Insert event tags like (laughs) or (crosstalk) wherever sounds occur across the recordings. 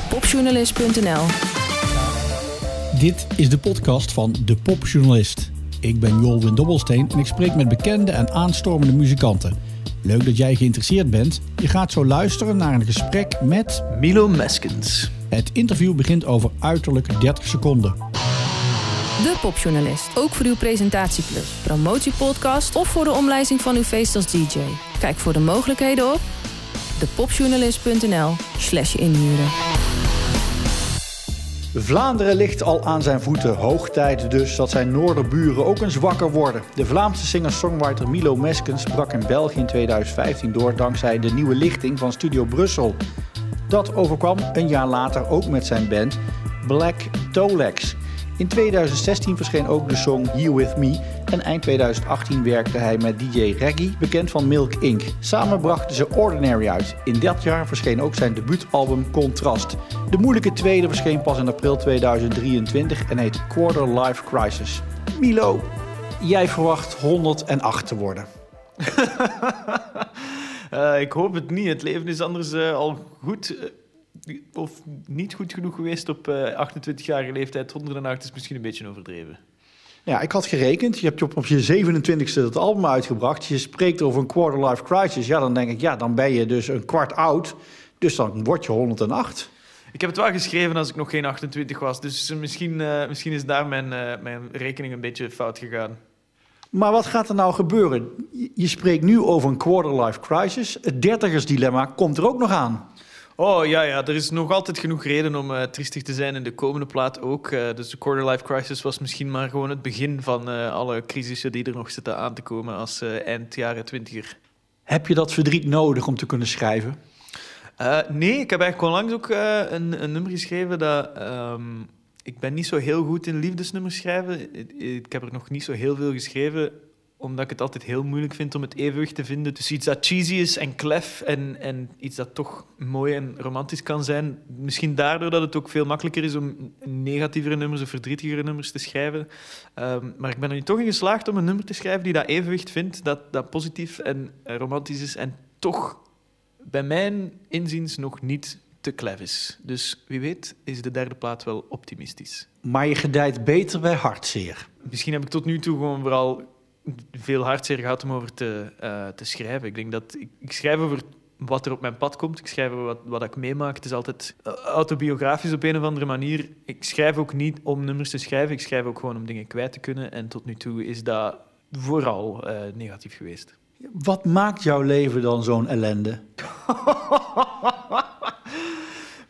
Depopjournalist.nl Dit is de podcast van De Popjournalist. Ik ben Jolwin Dobbelsteen en ik spreek met bekende en aanstormende muzikanten. Leuk dat jij geïnteresseerd bent. Je gaat zo luisteren naar een gesprek met... Milo Meskens. Het interview begint over uiterlijk 30 seconden. De Popjournalist. Ook voor uw presentatieplus, promotiepodcast of voor de omlijsting van uw feest als DJ. Kijk voor de mogelijkheden op depopjournalist.nl slash inhuren. Vlaanderen ligt al aan zijn voeten. Hoog tijd dus dat zijn noorderburen ook eens wakker worden. De Vlaamse singer-songwriter Milo Meskens brak in België in 2015 door dankzij de nieuwe lichting van Studio Brussel. Dat overkwam een jaar later ook met zijn band Black Tolex. In 2016 verscheen ook de song Here With Me en eind 2018 werkte hij met DJ Reggie, bekend van Milk Inc. Samen brachten ze Ordinary uit. In dat jaar verscheen ook zijn debuutalbum Contrast. De moeilijke tweede verscheen pas in april 2023 en heet Quarter Life Crisis. Milo, jij verwacht 108 te worden. Uh, (laughs) ik hoop het niet. Het leven is anders uh, al goed of niet goed genoeg geweest op 28-jarige leeftijd. 108 is misschien een beetje overdreven. Ja, ik had gerekend. Je hebt op, op je 27e het album uitgebracht. Je spreekt over een quarter life crisis. Ja, dan denk ik, ja, dan ben je dus een kwart oud. Dus dan word je 108. Ik heb het wel geschreven als ik nog geen 28 was. Dus misschien, uh, misschien is daar mijn, uh, mijn rekening een beetje fout gegaan. Maar wat gaat er nou gebeuren? Je spreekt nu over een quarter life crisis. Het dertigersdilemma komt er ook nog aan. Oh ja, ja, er is nog altijd genoeg reden om uh, triestig te zijn in de komende plaat ook. Uh, dus de quarter life crisis was misschien maar gewoon het begin van uh, alle crisissen die er nog zitten aan te komen als eind jaren twintiger. Heb je dat verdriet nodig om te kunnen schrijven? nee, ik heb eigenlijk onlangs ook een, een, nummer geschreven dat... Um, ik ben niet zo heel goed in liefdesnummers schrijven. Ik, ik heb er nog niet zo heel veel geschreven omdat ik het altijd heel moeilijk vind om het evenwicht te vinden tussen iets dat cheesy is en klef en, en iets dat toch mooi en romantisch kan zijn. Misschien daardoor dat het ook veel makkelijker is om negatievere nummers of verdrietigere nummers te schrijven. Um, maar ik ben er nu toch in geslaagd om een nummer te schrijven die dat evenwicht vindt, dat, dat positief en romantisch is en toch bij mijn inziens nog niet te klef is. Dus wie weet is de derde plaat wel optimistisch. Maar je gedijt beter bij hartzeer. Misschien heb ik tot nu toe gewoon vooral veel hartzeer gehad om over te, uh, te schrijven. Ik denk dat ik, ik, schrijf over wat er op mijn pad komt. Ik schrijf over wat, wat ik meemaak. Het is altijd autobiografisch op een of andere manier. Ik schrijf ook niet om nummers te schrijven. Ik schrijf ook gewoon om dingen kwijt te kunnen. En tot nu toe is dat vooral uh, negatief geweest. Wat maakt jouw leven dan zo'n ellende? (laughs)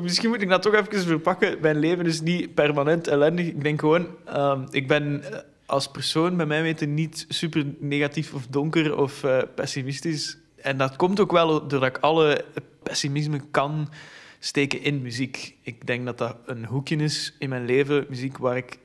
Misschien moet ik dat toch even verpakken. Mijn leven is niet permanent ellendig. Ik denk gewoon, uh, ik ben als persoon bij mij weten niet super negatief of donker of uh, pessimistisch. En dat komt ook wel doordat ik alle pessimisme kan steken in muziek. Ik denk dat dat een hoekje is in mijn leven, muziek, waar ik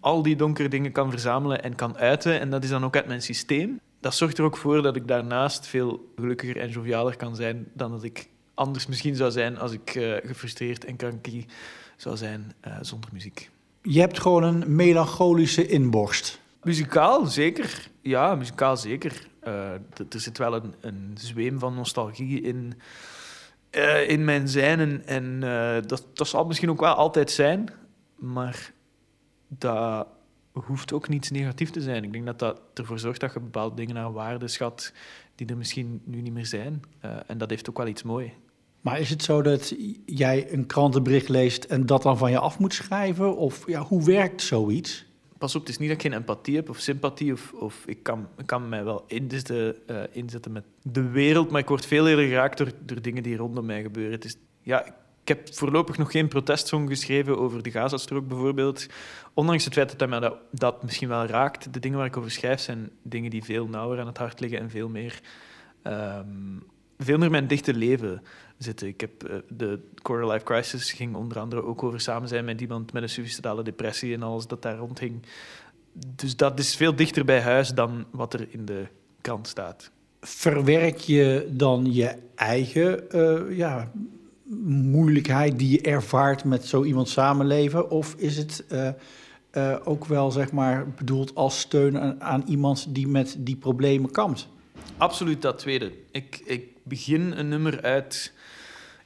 al die donkere dingen kan verzamelen en kan uiten. En dat is dan ook uit mijn systeem. Dat zorgt er ook voor dat ik daarnaast veel gelukkiger en jovialer kan zijn dan dat ik anders misschien zou zijn als ik uh, gefrustreerd en kranky zou zijn uh, zonder muziek. Je hebt gewoon een melancholische inborst. Muzikaal zeker. Ja, muzikaal zeker. Uh, er zit wel een, een zweem van nostalgie in, uh, in mijn zijn. En, uh, dat, dat zal misschien ook wel altijd zijn. Maar dat hoeft ook niets negatief te zijn. Ik denk dat dat ervoor zorgt dat je bepaalde dingen naar waarde schat die er misschien nu niet meer zijn. en dat heeft ook wel iets moois. Maar is het zo dat jij een krantenbericht leest en dat dan van je af moet schrijven? Of ja, hoe werkt zoiets? Pas op, het is niet dat ik geen empathie heb of sympathie. Of, of ik, kan, kan mij wel inzetten, uh, inzetten met de wereld, maar ik word veel eerder geraakt door, door dingen die rondom mij gebeuren. Het is, ja, ik heb voorlopig nog geen protestsong geschreven over de Gazastrook bijvoorbeeld. Ondanks het feit dat hij mij dat, misschien wel raakt. De dingen waar ik over schrijf zijn dingen die veel nauwer aan het hart liggen en veel meer, um, veel meer mijn dichte leven zitten. Ik heb, uh, de Quarter Life Crisis ging onder andere ook over samen zijn met iemand met een suicidale depressie en alles dat daar rondhing. Dus dat is veel dichter bij huis dan wat er in de krant staat. Verwerk je dan je eigen uh, ja, moeilijkheid die je ervaart met zo iemand samenleven? Of is het uh, uh, ook wel zeg maar, bedoeld als steun aan, aan, iemand die met die problemen kampt? Absoluut dat tweede. Ik, ik begin een nummer uit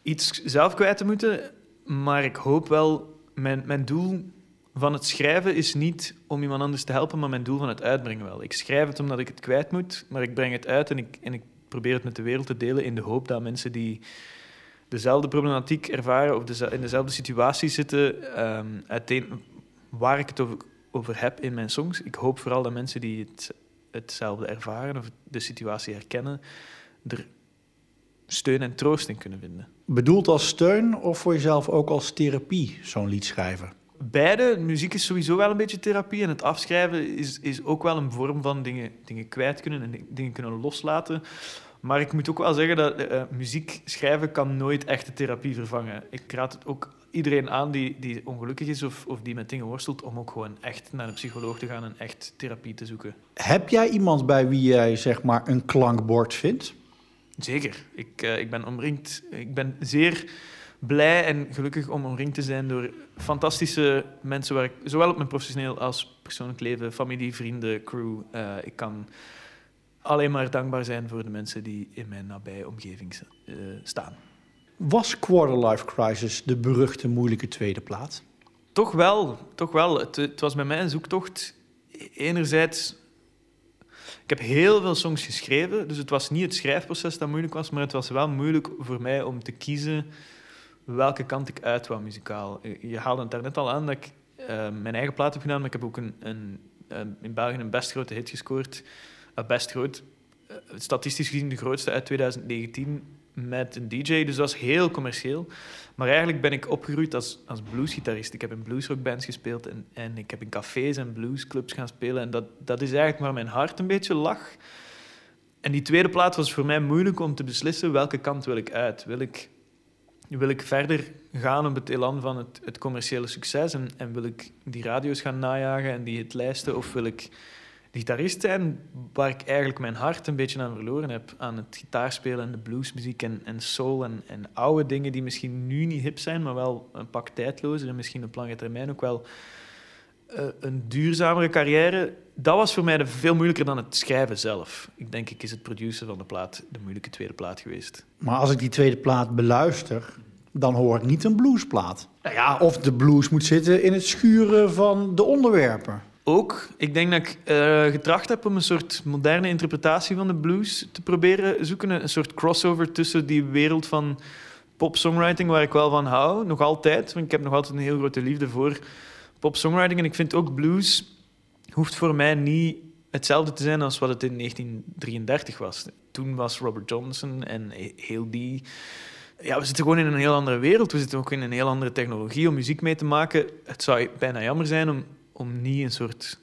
iets zelf kwijt te moeten. Maar ik hoop wel, mijn, mijn doel van het schrijven is niet om iemand anders te helpen, maar mijn doel van het uitbrengen wel. Ik schrijf het omdat ik het kwijt moet, maar ik breng het uit en ik, en ik probeer het met de wereld te delen in de hoop dat mensen die dezelfde problematiek ervaren of in dezelfde situatie zitten, um, uiteen, waar ik het over, over heb in mijn songs. Ik hoop vooral dat mensen die het, hetzelfde ervaren of de situatie herkennen, er steun en troost in kunnen vinden. Bedoeld als steun of voor jezelf ook als therapie, zo'n lied schrijven? Beide. Muziek is sowieso wel een beetje therapie en het afschrijven is, is ook wel een vorm van dingen, dingen kwijt kunnen en dingen kunnen loslaten. Maar ik moet ook wel zeggen dat uh, muziek schrijven kan nooit echte therapie vervangen. Ik raad het ook iedereen aan die, die ongelukkig is of, of die met dingen worstelt, om ook gewoon echt naar een psycholoog te gaan en echt therapie te zoeken. Heb jij iemand bij wie jij zeg maar een klankbord vindt? Zeker. Ik, uh, ik ben omringd. Ik ben zeer blij en gelukkig om omringd te zijn door fantastische mensen waar ik zowel op mijn professioneel als persoonlijk leven, familie, vrienden, crew. Uh, ik kan alleen maar dankbaar zijn voor de mensen die in mijn nabije omgeving uh, staan. Was Quarterlife Crisis de beruchte moeilijke tweede plaat? Toch wel, toch wel. Het, het was bij mij een zoektocht. Enerzijds ik heb heel veel songs geschreven, dus het was niet het schrijfproces dat moeilijk was, maar het was wel moeilijk voor mij om te kiezen welke kant ik uit wou muzikaal. Je haalde het daarnet al aan dat ik uh, mijn eigen plaat heb gedaan, maar ik heb ook een, een, een in België een best grote hit gescoord. Uh, best groot, statistisch gezien de grootste uit 2019 met een DJ, dus dat was heel commercieel. Maar eigenlijk ben ik opgegroeid als, als bluesgitarist. Ik heb in bluesrockbands gespeeld en, en ik heb in cafés en bluesclubs gaan spelen. En dat, dat is eigenlijk waar mijn hart een beetje lag. En die tweede plaat was voor mij moeilijk om te beslissen welke kant wil ik uit. Wil ik, wil ik verder gaan op het elan van het, het commerciële succes en, en wil ik die radio's gaan najagen en die hitlijsten? Of wil ik gitarist zijn waar ik eigenlijk mijn hart een beetje aan verloren heb. Aan het gitaarspelen en de bluesmuziek en, en soul en, en oude dingen die misschien nu niet hip zijn, maar wel een pak tijdlozer en misschien op lange termijn ook wel uh, een duurzamere carrière. Dat was voor mij veel moeilijker dan het schrijven zelf. Ik denk, ik is het produceren van de plaat de moeilijke tweede plaat geweest. Maar als ik die tweede plaat beluister, dan hoor ik niet een bluesplaat. Nou ja, of de blues moet zitten in het schuren van de onderwerpen ook, ik denk dat ik uh, getracht heb om een soort moderne interpretatie van de blues te proberen zoeken. Een soort crossover tussen die wereld van pop-songwriting, waar ik wel van hou, nog altijd. Want ik heb nog altijd een heel grote liefde voor pop-songwriting. En ik vind ook blues hoeft voor mij niet hetzelfde te zijn als wat het in 1933 was. Toen was Robert Johnson en heel die... Ja, we zitten gewoon in een heel andere wereld. We zitten ook in een heel andere technologie om muziek mee te maken. Het zou bijna jammer zijn om om niet een soort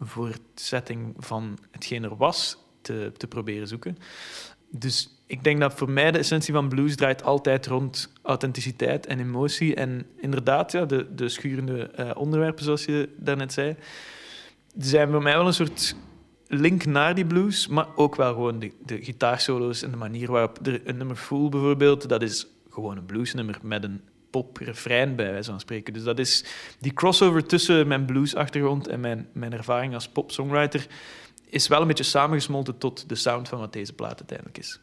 voortzetting van hetgeen er was te, te proberen zoeken. Dus ik denk dat voor mij de essentie van blues draait altijd rond authenticiteit en emotie. En inderdaad, ja, de, de schurende uh, onderwerpen, zoals je daarnet zei, zijn voor mij wel een soort link naar die blues, maar ook wel gewoon de, de gitaarsolo's en de manier waarop de, een nummer Fool bijvoorbeeld, dat is gewoon een bluesnummer met een pop-refrein, bij wijze van spreken. Dus dat is die crossover tussen mijn blues-achtergrond en mijn, mijn ervaring als pop-songwriter is wel een beetje samengesmolten tot de sound van wat deze plaat uiteindelijk is.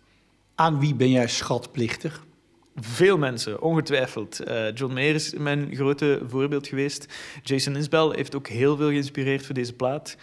Aan wie ben jij schatplichtig? Veel mensen, ongetwijfeld. Uh, John Mayer is mijn grote voorbeeld geweest. Jason Isbell heeft ook heel veel geïnspireerd voor deze plaat.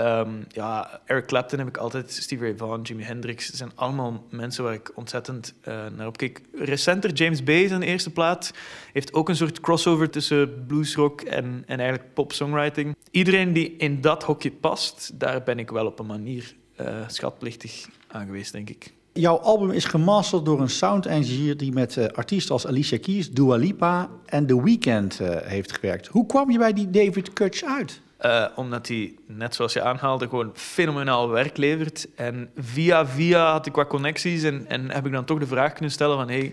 Um, ja, Eric Clapton heb ik altijd, Stevie Ray Vaughan, Jimi Hendrix. zijn allemaal mensen waar ik ontzettend uh, naar op kijk. Recenter, James Bay, zijn eerste plaat, heeft ook een soort crossover tussen bluesrock en, en eigenlijk pop-songwriting. Iedereen die in dat hokje past, daar ben ik wel op een manier uh, schatplichtig aan geweest, denk ik. Jouw album is gemasterd door een sound engineer die met uh, artiesten als Alicia Keys, Dua Lipa en The Weeknd heeft gewerkt. Hoe kwam je bij die David Kutch uit? Uh, omdat hij, net zoals je aanhaalde, gewoon fenomenaal werk levert. En via via had ik wat connecties en, en heb ik dan toch de vraag kunnen stellen van... Hey,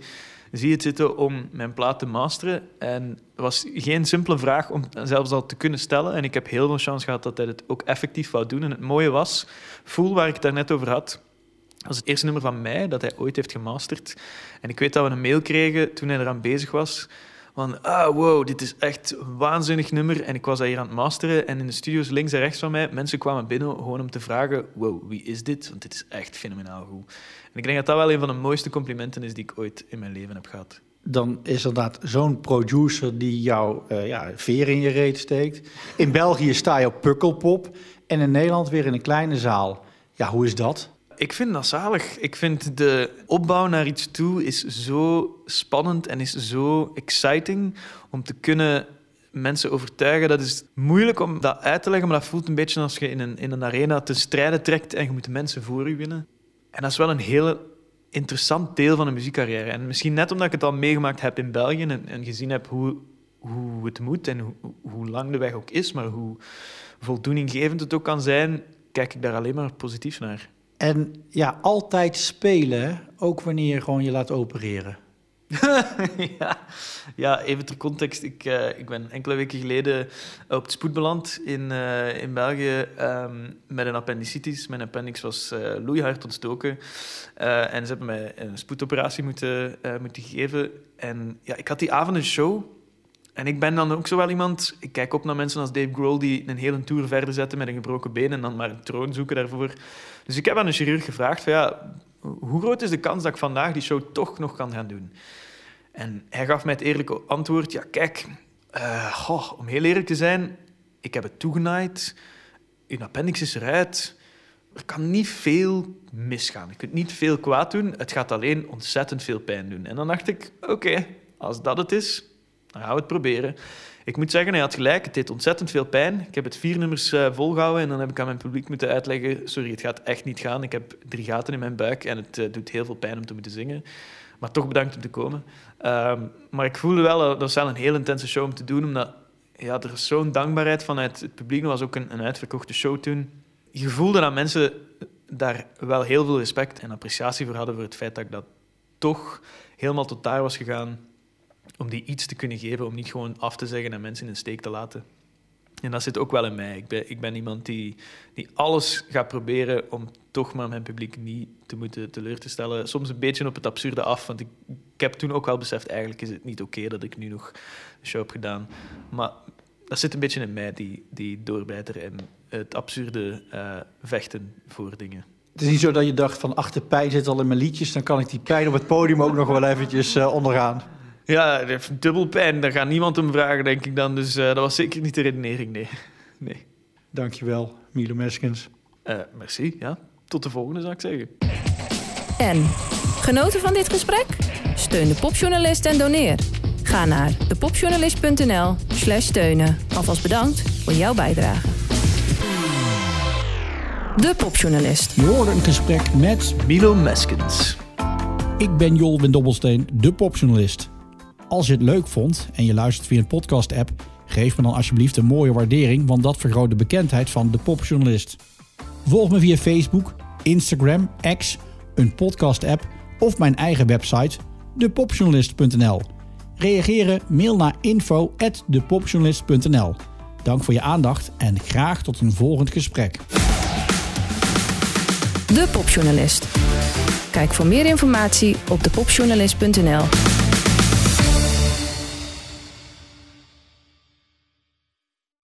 zie je het zitten om mijn plaat te masteren? En het was geen simpele vraag om zelfs al te kunnen stellen. En ik heb heel veel chance gehad dat hij het ook effectief wou doen. En het mooie was, Voel, waar ik het daarnet over had... was het eerste nummer van mij dat hij ooit heeft gemasterd. En ik weet dat we een mail kregen toen hij eraan bezig was van, ah, wow, dit is echt een waanzinnig nummer. En ik was dat hier aan het masteren. En in de studio's links en rechts van mij, mensen kwamen binnen gewoon om te vragen, wow, wie is dit? Want dit is echt fenomenaal goed. En ik denk dat dat wel een van de mooiste complimenten is die ik ooit in mijn leven heb gehad. dan is er inderdaad zo'n producer die jou uh, ja, veer in je reet steekt. In België sta je op Pukkelpop en in Nederland weer in een kleine zaal. Ja, hoe is dat? Ik vind dat zalig. Ik vind de opbouw naar iets toe is zo spannend en is zo exciting om te kunnen mensen overtuigen. Dat is moeilijk om dat uit te leggen, maar dat voelt een beetje als je in een, in een arena te strijden trekt en je moet de mensen voor je winnen. En dat is wel een hele interessant deel van een muziekcarrière. En misschien net omdat ik het al meegemaakt heb in België en, en gezien heb hoe, hoe het moet en hoe, hoe lang de weg ook is, maar hoe voldoeninggevend het ook kan zijn, kijk ik daar alleen maar positief naar. En ja, altijd spelen, ook wanneer je gewoon je laat opereren. (laughs) ja. ja, even ter context. Ik, uh, ik ben enkele weken geleden op het spoed beland in, uh, in België um, met een appendicitis. Mijn appendix was uh, loeihard ontstoken. en ze hebben mij een spoedoperatie moeten, moeten geven. En ja, ik had die avond een show. En ik ben dan ook zo wel iemand... Ik kijk op naar mensen als Dave Grohl die een hele tour verder zetten met een gebroken been en dan maar een troon zoeken daarvoor. Dus ik heb aan een chirurg gevraagd van ja, hoe groot is de kans dat ik vandaag die show toch nog kan gaan doen? En hij gaf mij het eerlijke antwoord, ja kijk, uh, om heel eerlijk te zijn, ik heb het toegenaaid, uw appendix is eruit, er kan niet veel misgaan. Je kunt niet veel kwaad doen, het gaat alleen ontzettend veel pijn doen. En dan dacht ik, oké, als dat het is, dan gaan we het proberen. Ik moet zeggen, hij had gelijk. Het deed ontzettend veel pijn. Ik heb het vier nummers uh, volgehouden en dan heb ik aan mijn publiek moeten uitleggen... Sorry, het gaat echt niet gaan. Ik heb drie gaten in mijn buik en het uh, doet heel veel pijn om te moeten zingen. Maar toch bedankt om te komen. Um, maar ik voelde wel, dat was wel een heel intense show om te doen, omdat ja, er zo'n dankbaarheid vanuit het publiek. Er was ook een, een uitverkochte show toen. Je voelde dat mensen daar wel heel veel respect en appreciatie voor hadden voor het feit dat ik dat toch helemaal tot daar was gegaan om die iets te kunnen geven, om niet gewoon af te zeggen en mensen in een steek te laten. En dat zit ook wel in mij. Ik ben, ik ben iemand die, die alles gaat proberen om toch maar mijn publiek niet te moeten teleur te stellen. Soms een beetje op het absurde af, want ik, ik heb toen ook wel beseft, eigenlijk is het niet oké dat ik nu nog een show heb gedaan. Maar dat zit een beetje in mij, die, die doorbijter en het absurde uh, vechten voor dingen. Het is niet zo dat je dacht van, ach, pijn zit al in mijn liedjes, dan kan ik die pijn op het podium ook nog wel eventjes uh, ondergaan. Ja, hij heeft dubbel pijn. Daar gaat niemand hem vragen, denk ik dan. Dus uh, dat was zeker niet de redenering, nee. (laughs) nee. Dankjewel, Milo Meskens. Uh, merci, ja. Tot de volgende, zou ik zeggen. En, genoten van dit gesprek? Steun de popjournalist en doneer. Ga naar depopjournalist.nl slash steunen. Alvast bedankt voor jouw bijdrage. De Popjournalist. Je hoorde een gesprek met Milo Meskens. Ik ben Jolwin Dobbelsteen, de popjournalist. Als je het leuk vond en je luistert via een podcast-app, geef me dan alsjeblieft een mooie waardering, want dat vergroot de bekendheid van de popjournalist. Volg me via Facebook, Instagram, X, een podcast-app of mijn eigen website, depopjournalist.nl. Reageren, mail naar info@depopjournalist.nl. Dank voor je aandacht en graag tot een volgend gesprek. De Popjournalist. Kijk voor meer informatie op depopjournalist.nl.